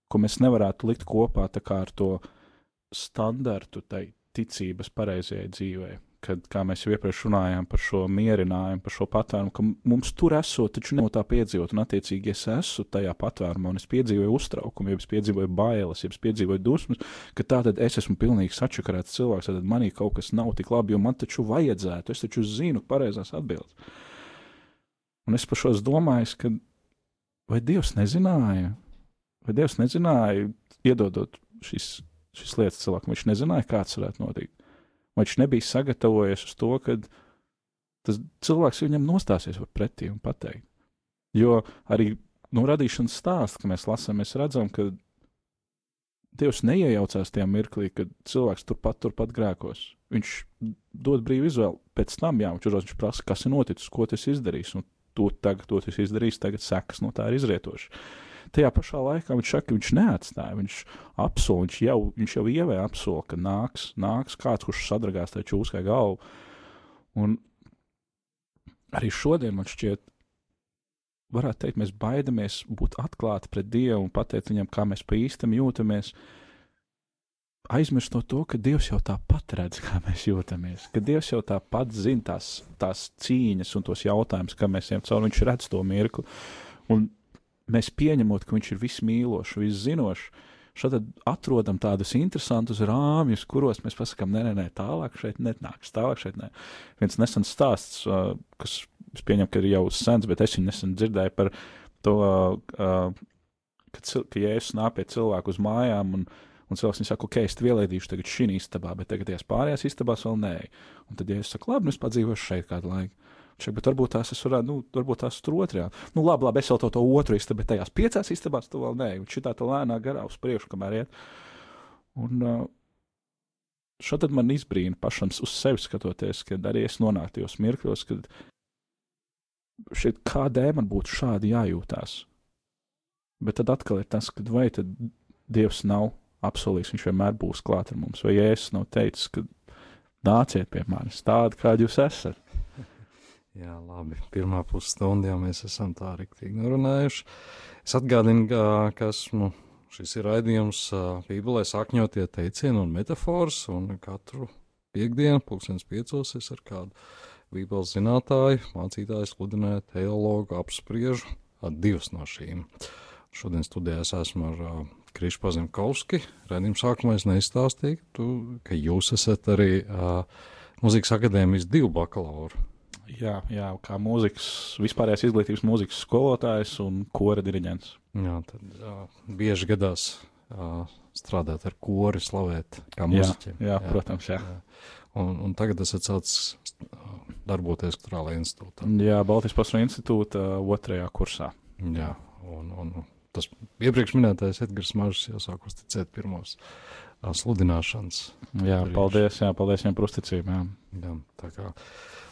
ko mēs nevarētu likt kopā ar to standartu tai ticības pareizajai dzīvei kad, mēs jau iepriekš runājām par šo mierinājumu, par šo patvērumu, ka mums tur esot, taču no tā piedzīvot, un attiecīgi es esmu tajā patvērumā, un es piedzīvoju uztraukumu, ja es piedzīvoju bailes, ja es piedzīvoju dusmas, ka tā tad es esmu pilnīgi sačakarēts cilvēks, tad manī kaut kas nav tik labi, jo man taču vajadzētu, es taču zinu pareizās atbildes. Un es par šo domāju, ka vai Dievs nezināja, vai Dievs nezināja, iedodot šis, šis lietas cilvēkam, viņš nezināja, kāds varētu notikt vai viņš nebija sagatavojies uz to, ka tas cilvēks viņam nostāsies pretī un pateikt. Jo arī no radīšanas stāsta, ka mēs lasām, mēs redzam, ka Dievs neiejaucās tajā mirklī, kad cilvēks turpat, turpat grēkos. Viņš dod brīvu izvēli. Pēc tam, jā, viņš, uzros, viņš prasa, kas ir noticis, ko tas izdarīs, un to tagad, to tas izdarīs, tagad sekas no tā ir izrietošas. Tajā pašā laikā viņš saka, ka viņš neatstāja, viņš apsol, viņš jau, viņš jau ievēja apsolu, ka nāks, nāks kāds, kurš sadragās tajā čūskai galvu. Un arī šodien man šķiet, varētu teikt, mēs baidamies būt atklāti pret Dievu un pateikt viņam, kā mēs pa īstam jūtamies. Aizmirstot to, ka Dievs jau tāpat redz, kā mēs jūtamies, ka Dievs jau tāpat zina tās, tās cīņas un tos jautājumus, kā mēs ejam cauri. Viņš redz to mirkli. Un mēs pieņemot, ka viņš ir vismīlošs, viszinošs, šeit atrodam tādus interesantus rāmjus, kuros mēs pasakām, nē, nē, nē, tālāk šeit netnāks, tālāk šeit nē. Viens nesens stāsts, kas es pieņemu, ka ir jau sens, bet es viņu nesen dzirdēju par to, ka, ka Jēzus nāk pie cilvēku uz mājām un, un cilvēks saka, ok, es tev ielaidīšu tagad šī istabā, bet tagad tajās pārējās istabās vēl nē. Un tad Jēzus saka, labi, nu es padzīvošu šeit kādu laiku. Šeit, bet varbūt tās es varētu, nu, varbūt tās tur otrajā. Nu, labi, labi, es vēl to, to otru istabu, bet tajās piecās istabās tu vēl nē. Un šitā tā lēnā garā uz priekšu, kamēr iet. Un uh, šeit man izbrīna pašam uz sevi skatoties, kad arī es nonāku tajos mirkļos, kad šeit kādēļ man būtu šādi jājūtās. Bet tad atkal ir tas, ka vai tad Dievs nav apsolījis, viņš vienmēr būs klāt ar mums, vai Jēzus nav teicis, ka nāciet pie manis tādi, kādi jūs esat. Jā, labi. Pirmā pusstunda jau mēs esam tā rīktīgi norunājuši. Es atgādinu, ka, esmu, šis ir raidījums Bībelē sakņotie teicieni un metafors, un katru piekdienu, pulkstens piecos, es ar kādu Bībeles zinātāju, mācītāju, sludināju, teologu apspriežu divas no šīm. Šodien studijās esmu ar uh, Krišu Pazemkovski. Redzījuma sākumā es neizstāstīju, tu, ka jūs esat arī uh, Mūzikas akadēmijas divu bakalauru. Jā, jā, kā mūzikas, vispārējais izglītības mūzikas skolotājs un kora diriģents. Jā, tad uh, bieži gadās uh, strādāt ar kori, slavēt kā mūziķiem. Jā, jā, protams, jā. jā. Un, un tagad esat sācis darboties Kultūrālajā institūtā. Jā, Baltijas Pasaules institūta otrajā kursā. Jā, un, un tas iepriekš minētais Edgars Mažs jau sāk uzticēt pirmos sludināšanas. Jā, paldies, jā, paldies viņam par uzticību. Jā. Jā, tā kā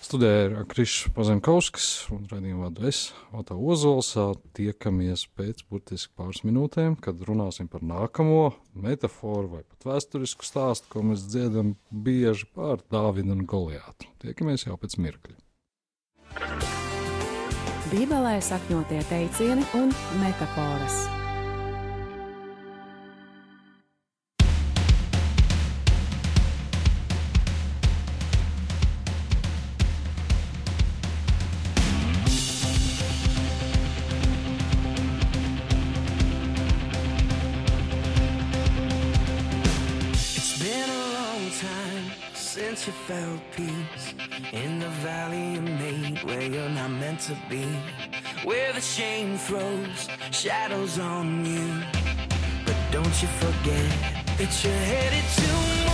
studēja Krišs Pazemkauskas un radījumu vadu es, Otā Ozols. Tiekamies pēc burtiski pāris minūtēm, kad runāsim par nākamo metaforu vai pat vēsturisku stāstu, ko mēs dziedam bieži par Dāvidu un Goliātu. Tiekamies jau pēc mirkļa. Bībelē sakņotie teicieni un metafāras. Where the shame throws shadows on you. But don't you forget that you're headed to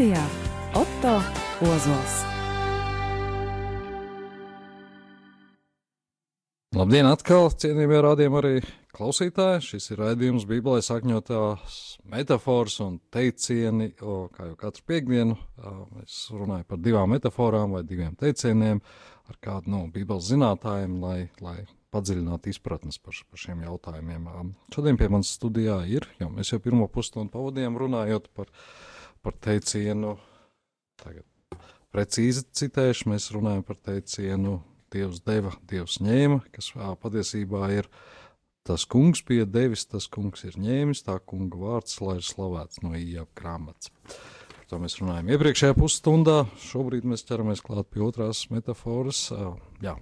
Studijā Otto Ozols. Labdien, atkal cienījamie rādījumi arī klausītāji. Šis ir raidījums Bībelē sakņotās metafors un teicieni, o, kā jau katru piekdienu. Es runāju par divām metaforām vai diviem teicieniem ar kādu no Bībeles zinātājiem, lai, lai padziļinātu izpratnes par, par šiem jautājumiem. Šodien pie manas studijā ir, jo mēs jau pirmo pusstundu pavadījām runājot par, par teicienu, tagad precīzi citēšu, mēs runājam par teicienu Dievs deva, Dievs ņēma, kas patiesībā ir tas kungs bija devis, tas kungs ir ņēmis, tā kunga vārds, lai ir slavēts no ījāp grāmatas. Par to mēs runājam iepriekšējā pusstundā, šobrīd mēs ķeramies klāt pie otrās metaforas. Jā,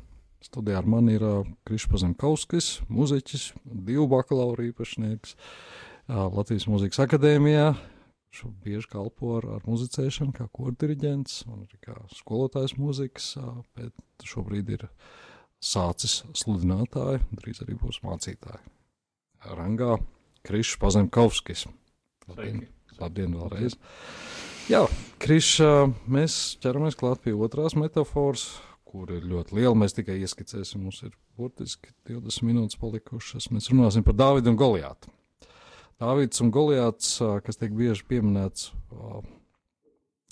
studijā ar mani ir Krišpazem Kauskis, muzeķis, divu bakalaura īpašnieks Latvijas Mūzikas akadēmijā, Šo bieži kalpo ar, ar muzicēšanu, kā korķis, un arī kā skolotājs mūzikas, bet šobrīd ir sācis sludinātāju, drīz arī būs mācītāji. Rangā Krišs Pazemkovskis. Labdien, labdien vēlreiz. Jā, Krišs, mēs ķeramies klāt pie otrās metaforas, kur ir ļoti liela. Mēs tikai ieskicēsim, mums ir burtiski 20 minūtes palikušas. Mēs runāsim par Dāvidu un Goliātu. Dāvids un Goliāts, kas tiek bieži pieminēts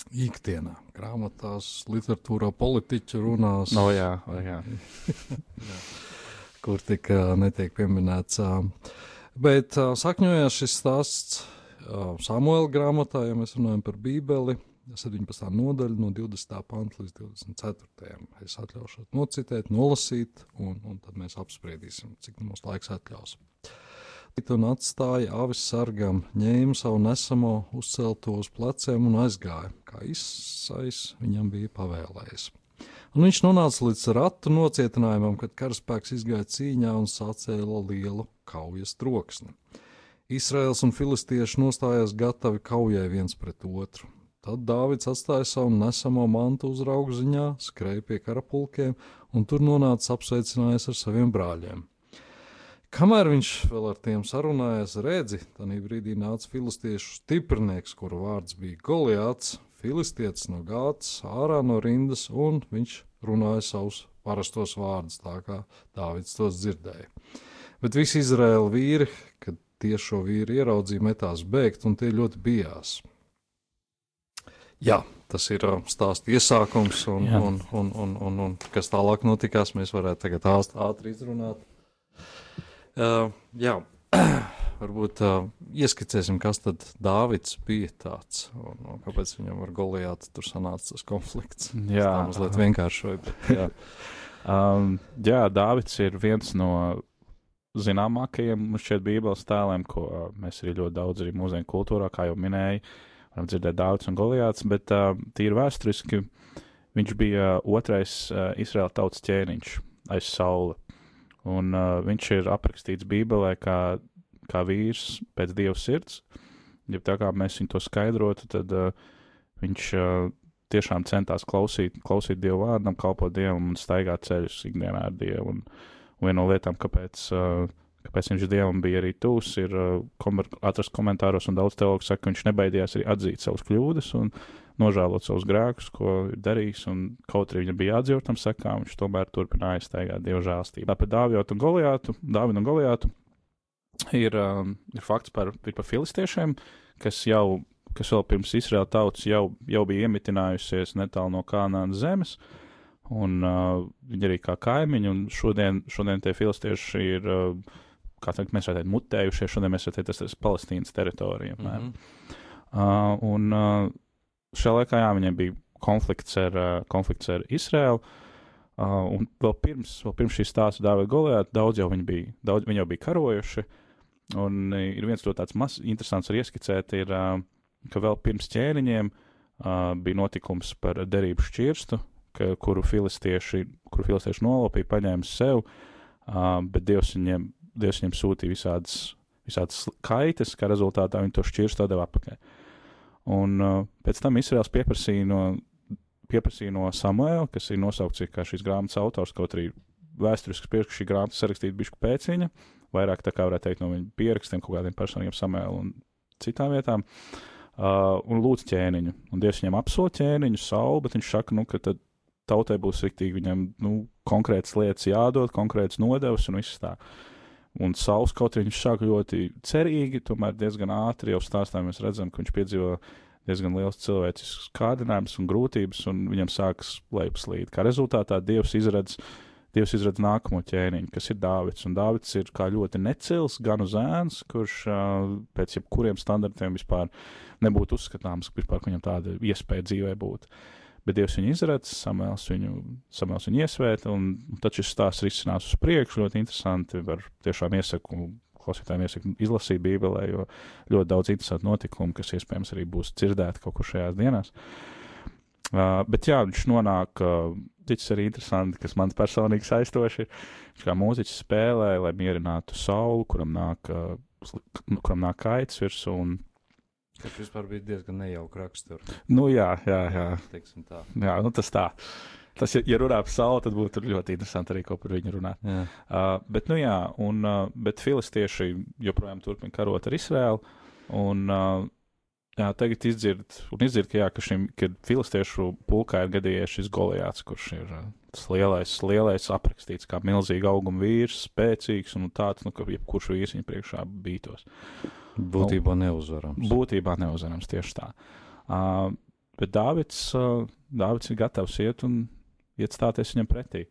ikdienā, grāmatās, literatūrā, politiķu runās, No, jā, jā. kur tik netiek pieminēts. Bet sakņojās šis stāsts Samuela grāmatā, ja mēs runājam par Bībeli. 17. nodaļa, no 20. panta līdz 24. Es atļaušos nocitēt, nolasīt, un, un tad mēs apspriedīsim, cik mums laiks atļaus. Un atstāja avis sargam, ņēma savu nesamo, uzcelto uz pleciem un aizgāja, kā izsais viņam bija pavēlējis. Un viņš nonāca līdz ratu nocietinājumam, kad karaspēks izgāja cīņā un sacēla lielu kaujas troksni. Izraels un filistieši nostājās gatavi kaujai viens pret otru. Tad Dāvids atstāja savu nesamo mantu uz raugu ziņā, skrēja pie karapulkiem un tur nonāca apsveicinājis ar saviem brāļiem. Kamēr viņš vēl ar tiem sarunājās, redzi, tad brīdī nāca filistiešu stiprinieks, kuru vārds bija Goliāts, filistietis no gātas, ārā no rindas, un viņš runāja savus parastos vārdus, tā kā Dāvids tos dzirdēja. Bet visi Izraēla vīri, kad tie šo vīru ieraudzīja, metās bēgt, un tie ļoti bijās. Jā, tas ir uh, stāsts iesākums, un, Jā. un, un, un, un, un kas tālāk notikās, mēs varētu tagad ātri izrunāt. Uh, jā, varbūt uh, ieskicēsim, kas tad Dāvids bija tāds, un, un kāpēc viņam ar Goliātu tur sanāca tas konflikts. Jā, tā mazliet vienkāršoji, bet jā. Um, jā, Dāvids ir viens no zināmākajiem šeit Bībeles tēliem, ko uh, mēs arī ļoti daudz arī mūsdienu kultūrā, kā jau minēju, varam dzirdēt Dāvids un Goliāts, bet uh, tīri vēsturiski viņš bija otrais uh, Izraēla tautas ķēniņš aiz sauli. Un uh, viņš ir aprakstīts Bībelē kā, kā vīrs pēc Dieva sirds. Ja tā kā mēs viņu to skaidrotu, tad uh, viņš uh, tiešām centās klausīt, klausīt Dievu vārdam, kalpot Dievam un staigāt ceļus ikdienā ar Dievu. Un, un viena no lietām, kāpēc, uh, kāpēc viņš Dievam bija arī tūs, ir uh, komer, atrast komentāros, un daudz teologu saka, ka viņš nebaidījās arī atzīt savas kļūdas un nožēlot savus grēkus, ko ir darījis, un kaut arī viņam bija jāatdzīvot tam sakām, viņš tomēr turpināja staigāt Dieva žēlstību. Par Dāvidu un Goliātu, Dāvidu un Goliātu ir, um, ir fakts par, ir par filistiešiem, kas jau, kas vēl pirms Izraēla tautas jau, jau bija iemitinājusies netālu no Kanānas zemes, un uh, viņi arī kā kaimiņi, un šodien, šodien tie filistieši ir, uh, kā teikt, mēs varētu teikt, mutējušies, šodien mēs varētu teikt, tas ir Palestīnas teritorija. Mm Mhm. Uh, un uh, šajā laikā jā, viņiem bija konflikts ar, uh, konflikts ar Izraēlu. Uh, un vēl pirms, vēl pirms šīs stāsta Dāvida Goliāta, daudz jau viņi bija, daudz viņi jau bija karojuši. Un uh, ir viens no tāds mazs interesants arī ieskicēt, ir, uh, ka vēl pirms ķēniņiem uh, bija notikums par derību šķirstu, ka, kuru filistieši, kuru filistieši nolapīja, paņēma sev, uh, bet Dievs viņiem, Dievs viņiem sūtīja visādas, visādas kaitas, kā rezultātā viņi to šķirstu atdeva atpakaļ. Un uh, pēc tam Izraels pieprasīja no, pieprasīja no Samuela, kas ir nosaukts kā šīs grāmatas autors, kaut arī vēsturiski spriež, ka šī grāmata sarakstīta bišku pēc viņa, vairāk tā kā varētu teikt no viņa pierakstiem, kaut kādiem personīgiem Samuela un citām vietām. uh, un lūdz ķēniņu. Un Dievs viņam apsola ķēniņu, saulu, bet viņš saka, nu, ka tad tautai būs riktīgi viņam nu, konkrētas lietas jādod, konkrētas nodevas un viss tā. Un Sauls kaut arī viņš sāk ļoti cerīgi, tomēr diezgan ātri jau stāstā mēs redzam, ka viņš piedzīvo diezgan liels cilvēcisks kārdinājums un grūtības, un viņam sākas lejupslīd. Kā rezultātā Dievs izradz, Dievs izradz nākamo ķēniņu, kas ir Dāvids. Un Dāvids ir kā ļoti necils, gan uz ēnas, kurš pēc jebkuriem standartiem vispār nebūtu uzskatāms, ka vispār viņam tāda iespēja dzīvē būt. Bet Dievs viņu izradz, Samuēls viņu, Samuēls viņu iesvēta, un tad šis stāsts risinās uz priekšu. Ļoti interesanti. Var tiešām iesaku klausītājiem iesaku izlasīt Bībelē, jo ļoti daudz interesantu notikumu, kas iespējams arī būs dzirdēti kaut kur šajās dienās. Uh, bet jā, viņš nonāk, uh, ticis arī interesanti, kas man personīgi saistoši ir. Viņš kā mūziķis spēlē, lai mierinātu sauli, kuram nāk, uh, kuram nāk kaits virsū. Un, Tas vispār bija diezgan nejauka rakstura. nu jā, jā, jā. tā. jā nu tas tā. Tas, ja, ja runā par sauli, tad būtu ļoti interesanti arī par viņu runāt. Jā. Uh, bet, nu jā, un, uh, bet filistieši joprojām turpina karot ar Izraēlu. Un, uh, jā, tagad izdzird, un izdzird, ka, jā, ka šim ka filistiešu pulkā ir gadījies šis Goliāts, kurš ir uh, tas lielais, lielais aprakstīts kā milzīga auguma vīrs, spēcīgs un tāds, nu, ka jebkurš vīrs viņa priekšā bītos. Būtībā neuzvarams. Būtībā neuzvarams tieši tā. Uh, bet Dāvids, uh, Dāvids ir gatavs iet un iet stāties viņam pretī.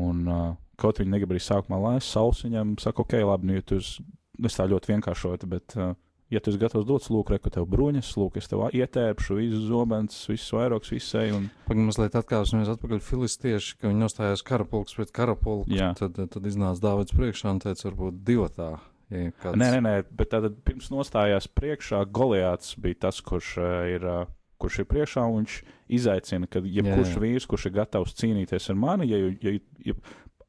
Un, uh, kaut viņi negrib arī sākumā laist, Sauls viņam saka, ok, labi, nu, ja tu esi, es tā ļoti vienkāršoti, bet, uh, ja tu esi gatavs dot, lūk, reku tev bruņas, lūk, es tev ietērpšu, visu zobens, visus vairogs, visu eju. Un... Pagaidām, mazliet atkāpsimies atpakaļ filistieši, ka viņi nostājās karapulks pret karapulku. Tad, tad iznāca Dāvids priekšā un teica, varbūt divatā. Ja kāds... Nē, nē, nē, bet tad pirms nostājās priekšā Goliāts bija tas, kurš uh, ir. Uh, kurš ir priekšā, un viņš izaicina, ka jebkurš vīrs, kurš ir gatavs cīnīties ar mani, ja, ja, ja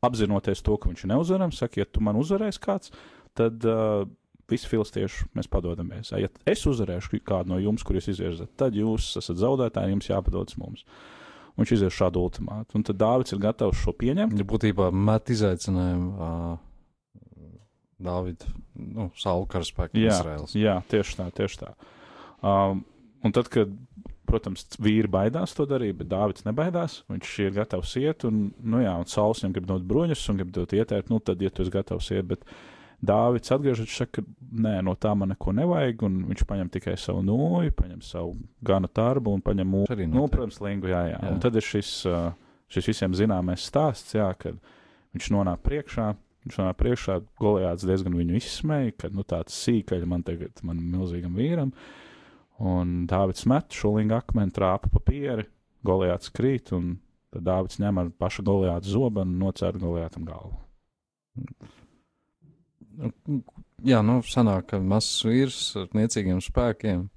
apzinoties to, ka viņš ir neuzvarams, saka, ja tu man uzvarēsi kāds, tad uh, visi filistieši mēs padodamies. Ja es uzvarēšu kādu no jums, kur jūs izvirzat, tad jūs esat zaudētāji, jums jāpadodas mums. Un viņš izvirza šādu ultimātu. Un tad Dāvids ir gatavs šo pieņemt. Ja būtībā met izaicinājumu uh, Dāvidu, nu, savu karaspēku Jā, Izraels. jā, tieši tā, tieši tā. Um, un tad, kad, protams, vīri baidās to darīt, bet Dāvids nebaidās, viņš ir gatavs iet, un, nu jā, un Sauls viņam grib dot bruņus, un grib dot ietērt, nu tad, ja tu esi gatavs iet, bet Dāvids atgriežas, viņš saka, nē, no tā man neko nevajag, un viņš paņem tikai savu noju, paņem savu gana tarbu un paņem mūžu. Nu, protams, lingu, jā, jā. Jā. Un tad ir šis, uh, šis visiem zināmais stāsts, jā, kad viņš nonāk priekšā, viņš nonāk priekšā, Goliāts diezgan viņu izsmēja, ka, nu, tāds sīkaļ man tagad, man milzīgam vīram, un Dāvids met šulingu akmeni, trāpa pa pieri, Goliāts krīt, un tad Dāvids ņem ar pašu Goliāta zobenu un nocēra Goliātam galvu. Jā, nu, sanāk, ka mazs vīrs ar niecīgiem spēkiem,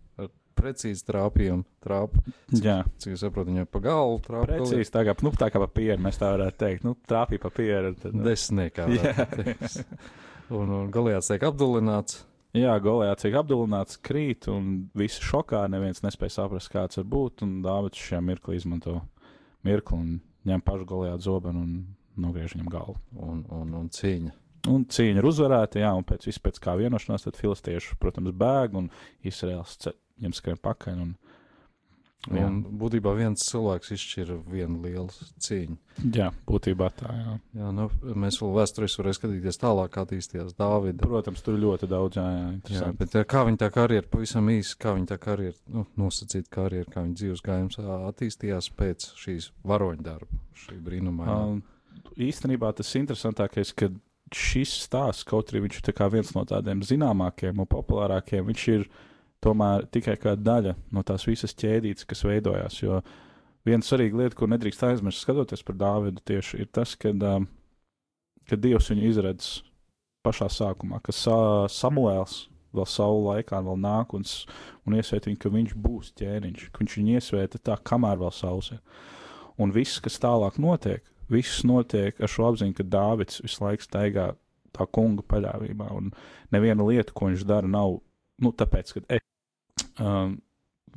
precīzi trāpījumu, trāpa, Jā, cik es saprotu, viņai pa galvu trāpa. precīzi tā kā, nu, tā kā pa pieri, mēs tā varētu teikt, nu, trāpīja pa pieri. Tad, nu. Desmitniekā. Un, un Goliāts tiek apdulināts. Jā, Goliāts tiek apdulināts, krīt, un visi šokā. Neviens nespēja saprast, kāds var būt. Un Dāvids šajā mirklī izmanto mirkli un ņem pašu Goliāta zobenu un nogriež viņam galvu. Un, un, un cīņa. Un cīņa ir uzvarēta, jā, un pēc, pēc kā vienošanās, tad filistieši, protams, bēg un Izraels viņam skrien pakaļ. Un, jā, Un būtībā viens cilvēks izšķira vienu lielu cīņu. jā, būtībā tā, jā. Jā, nu, mēs vēl vēsturiski varēsim skatīties tālāk, kā attīstījās Dāvida. Protams, tur ļoti daudz, jā, jā, Jā, interesanti. bet eh, kā viņa tā karjera, pavisam īsi, kā viņa tā karjera, nu, nosacīt karjeru, kā viņa dzīves gājums attīstījās pēc šīs varoņa darba, šī brīnumainā. Um, īstenībā tas interesantākais, ka šis stāsts, kaut arī viņš ir viens no tādiem zināmākiem un populārākiem, viņš ir tomēr tikai kā daļa no tās visas ķēdītes, kas veidojās. Jo viena svarīga lieta, ko nedrīkst aizmirst, skatoties par Dāvidu, tieši ir tas, ka, um, kad Dievs viņu izredz pašā sākumā, ka sa Samuēls vēl savu laikā vēl nāk un, un iesvēta viņu, ka viņš būs ķēniņš, ka viņš viņu iesvēta tā, kamēr vēl saules ir. Un viss, kas tālāk notiek, viss notiek ar šo apziņu, ka Dāvids visu laiku staigā tā kunga paļāvībā. Un neviena lieta, ko viņš dara, nav nu, tāpēc, ka es, um,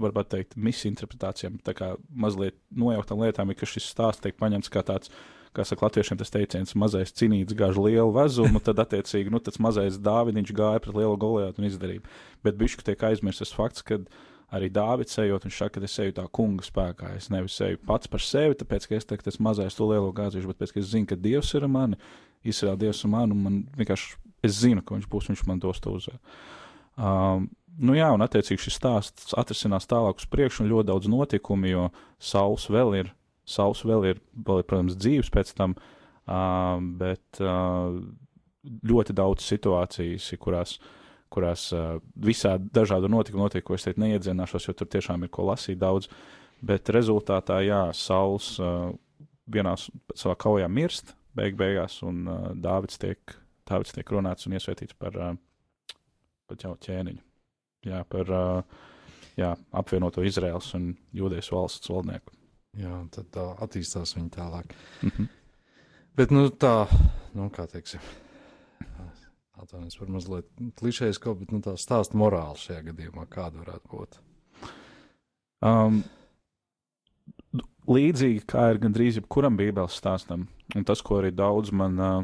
varbūt teikt, misinterpretācijām, tā kā mazliet nojauktām lietām, ir, ka šis stāsts tiek paņemts kā tāds. Kā saka, latviešiem tas teiciens, mazais cīnīts gāž lielu vezumu, tad, attiecīgi, nu, tas mazais dāvidiņš gāja pret lielu goliātu un izdarīja. Bet bišķi tiek aizmirsts tas fakts, ka arī Dāvids ejot, viņš saka, ka es eju tā kunga spēkā. Es nevis eju pats par sevi, tāpēc, ka es teiktu, tas mazais to lielo gāzīšu, bet pēc, es zinu, ka Dievs ir mani, Izraēla Dievs ir man, un man vienkārši, es zinu, ka viņš būs, viņš man dos to uzvaru. Um, nu jā, un attiecīgi šis stāsts atrisinās tālāk uz priekšu, un ļoti daudz notikumu, jo Sauls vēl ir, Sauls vēl ir, vēl ir protams, dzīves pēc tam, uh, bet uh, ļoti daudz situācijas, kurās, kurās uh, visādi dažādu notikumu notiek, ko es teikt neiedzināšos, jo tur tiešām ir ko lasīt daudz, bet rezultātā, jā, Sauls uh, vienā savā kaujā mirst, beig beigās, un uh, Dāvids tiek, Dāvids tiek runāts un iesvētīts par, uh, par ķēniņu. Jā, par jā, apvienoto Izraels un Jūdejas valsts valdnieku. Jā, tad tā attīstās viņa tālāk. Mm -hmm. Bet, nu, tā, nu, kā teiksim, atvainojos par mazliet klišejas kaut, bet, nu, tā stāsta morāli šajā gadījumā, kāda varētu būt. Um, līdzīgi kā ir gandrīz jebkuram Bībeles stāstam, un tas, ko arī daudz man uh,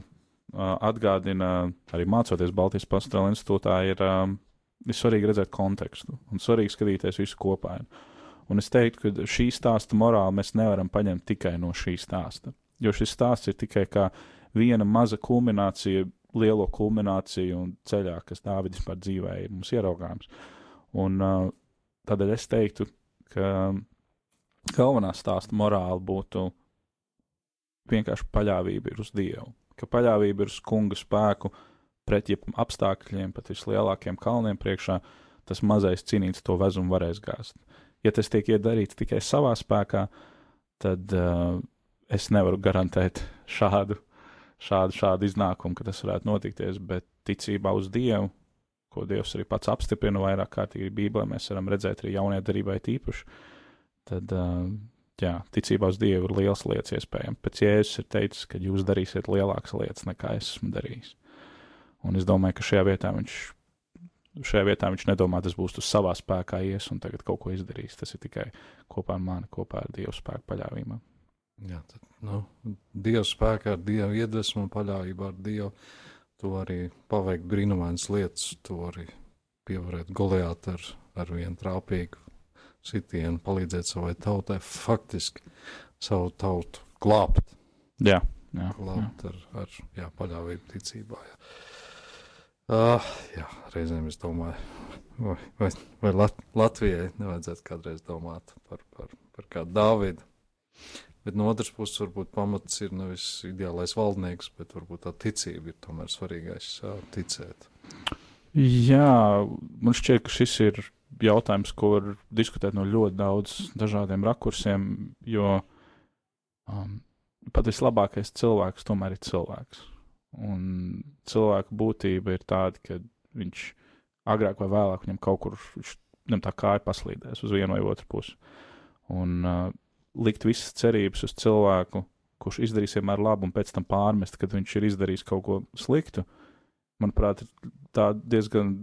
atgādina, arī mācoties Baltijas pastorāla institūtā, ir, um, ir svarīgi redzēt kontekstu un svarīgi skatīties visu kopā. Un es teiktu, ka šī stāsta morāli mēs nevaram paņemt tikai no šī stāsta, jo šis stāsts ir tikai viena maza kulminācija, lielo kulmināciju un ceļā, kas Dāvidis par dzīvēja, mums ieraugāms. Un uh, tādēļ es teiktu, ka galvenā stāsta morāla būtu vienkārši paļāvība ir uz Dievu, ka paļāvība ir uz kunga spēku pret jeb apstākļiem, pat vislielākiem kalniem priekšā, tas mazais cīnīts to vezumu varēs gāzt. Ja tas tiek iedarīts tikai savā spēkā, tad uh, es nevaru garantēt šādu, šādu, šādu iznākumu, ka tas varētu notikties, bet ticībā uz Dievu, ko Dievs arī pats apstiprina vairāk kārtīgi Bībelē, mēs varam redzēt arī jaunajā darbā īpaši, tad, uh, jā, ticībā uz Dievu ir liels lietas iespējams. Pēc Jēzus ir teicis, ka jūs darīsiet lielākas lietas nekā es esmu darījis. Un es domāju, ka šajā vietā viņš, šajā vietā viņš nedomā, tas būs uz savā spēkā ies un tagad kaut ko izdarīs. Tas ir tikai kopā ar mani, kopā ar Dievu spēku paļāvībā. Jā, tad, nu, Dieva spēkā, ar Dieva iedvesmu un paļāvību ar Dievu, to arī paveikt brīnumainas lietas, to arī pievarēt Goliātu ar, ar vienu trāpīgu sitienu, palīdzēt savai tautai, faktiski savu tautu glābt. Jā, jā, jā. glābt ar, ar jā, paļāvību ticībā. Jā. Uh, jā, reizēm es domāju, vai, vai, vai Lat Latvijai nevajadzētu kādreiz domāt par, par, par kādu Dāvidu. Bet no otras puses, varbūt pamats ir nevis ideālais valdnieks, bet varbūt tā ticība ir tomēr svarīgais uh, ticēt. Jā, man šķiet, ka šis ir jautājums, ko var diskutēt no ļoti daudz dažādiem rakursiem, jo um, pat vislabākais cilvēks tomēr ir cilvēks. Un cilvēka būtība ir tāda, ka viņš agrāk vai vēlāk viņam kaut kur viņam tā kāja paslīdēs uz vienu vai otru pusi. Un uh, likt visas cerības uz cilvēku, kurš izdarīs vienmēr labu, un pēc tam pārmest, kad viņš ir izdarījis kaut ko sliktu, manuprāt, ir diezgan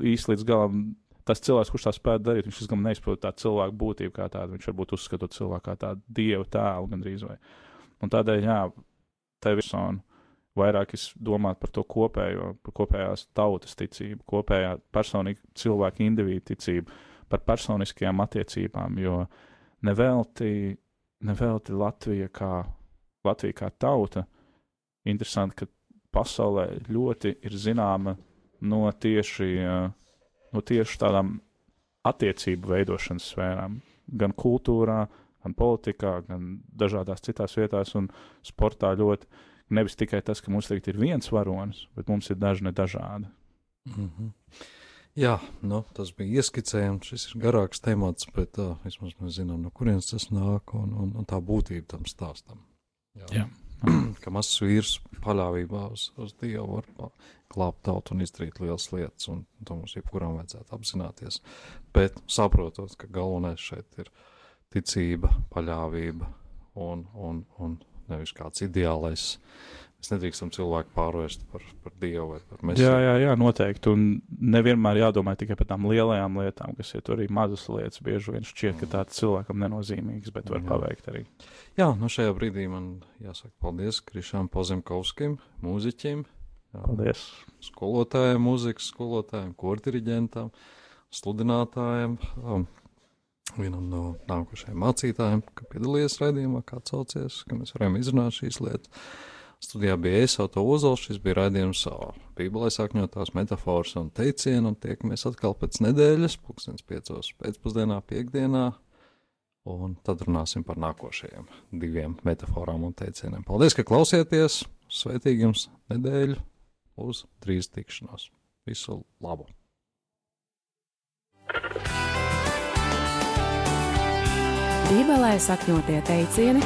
īsti līdz galam. Tas cilvēks, kurš tā spēja darīt, viņš diezgan neizprot tā cilvēka būtību kā tādu. Viņš varbūt uzskata cilvēku kā tādu dievu tēlu gandrīz vai. Un tādēļ, jā, tā ir persona vairāk es domātu par to kopējo, par kopējās tautas ticību, kopējā personīga cilvēka individu ticību, par personiskajām attiecībām, jo nevelti, nevelti Latvija kā, Latvija kā tauta, interesanti, ka pasaulē ļoti ir zināma no tieši, no tieši tādām attiecību veidošanas sfērām, gan kultūrā, gan politikā, gan dažādās citās vietās un sportā ļoti nevis tikai tas, ka mums tagad ir viens varonis, bet mums ir daži nedažādi. Mm -hmm. Jā, nu, tas bija ieskicējums. Šis ir garāks temats, bet uh, vismaz mēs zinām, no kurienes tas nāk un, un, un tā būtība tam stāstam. Jā. Jā. ka mazs vīrs paļāvībā uz, uz Dievu var glābt tautu un izdarīt lielas lietas, un to mums jebkuram vajadzētu apzināties. Bet saprotot, ka galvenais šeit ir ticība, paļāvība un, un, un nevis kāds ideālais. Mēs nedrīkstam cilvēku pārvērst par, par dievu vai par mēslu. Jā, jā, jā, noteikti. Un nevienmēr jādomā tikai par tām lielajām lietām, kas ir arī mazas lietas. Bieži vien šķiet, ka tāds cilvēkam nenozīmīgs, bet var jā. paveikt arī. Jā, no nu šajā brīdī man jāsaka paldies Krišām Pozemkovskim, mūziķim. Jā, paldies. Skolotājiem, mūzikas skolotājiem, kortiriģentam. sludinātājiem, um, vienam no nākošajiem mācītājiem, ka piedalījies raidījumā, kā saucies, ka mēs varējām izrunāt šīs lietas. Studijā bija es, Auto Ozols, šis bija raidījums Bībelē sakņotās metafāras un teicienu, un tiekamies atkal pēc nedēļas, pulkstens piecos pēcpusdienā, piekdienā, un tad runāsim par nākošajiem diviem metafārām un teicieniem. Paldies, ka klausieties! Sveitīgi jums nedēļu! Uz drīz tikšanos! Visu labu! Bībelē sakņotie teicieni